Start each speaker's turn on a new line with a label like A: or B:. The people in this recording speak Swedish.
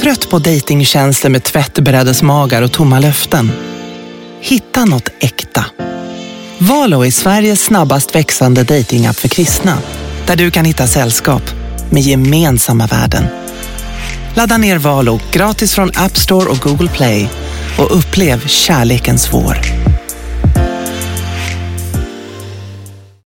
A: Trött på dejtingtjänster med tvättberedesmagar och tomma löften? Hitta något äkta. Valo är Sveriges snabbast växande dejtingapp för kristna. Där du kan hitta sällskap med gemensamma värden. Ladda ner Valo gratis från App Store och Google Play och upplev kärlekens vår.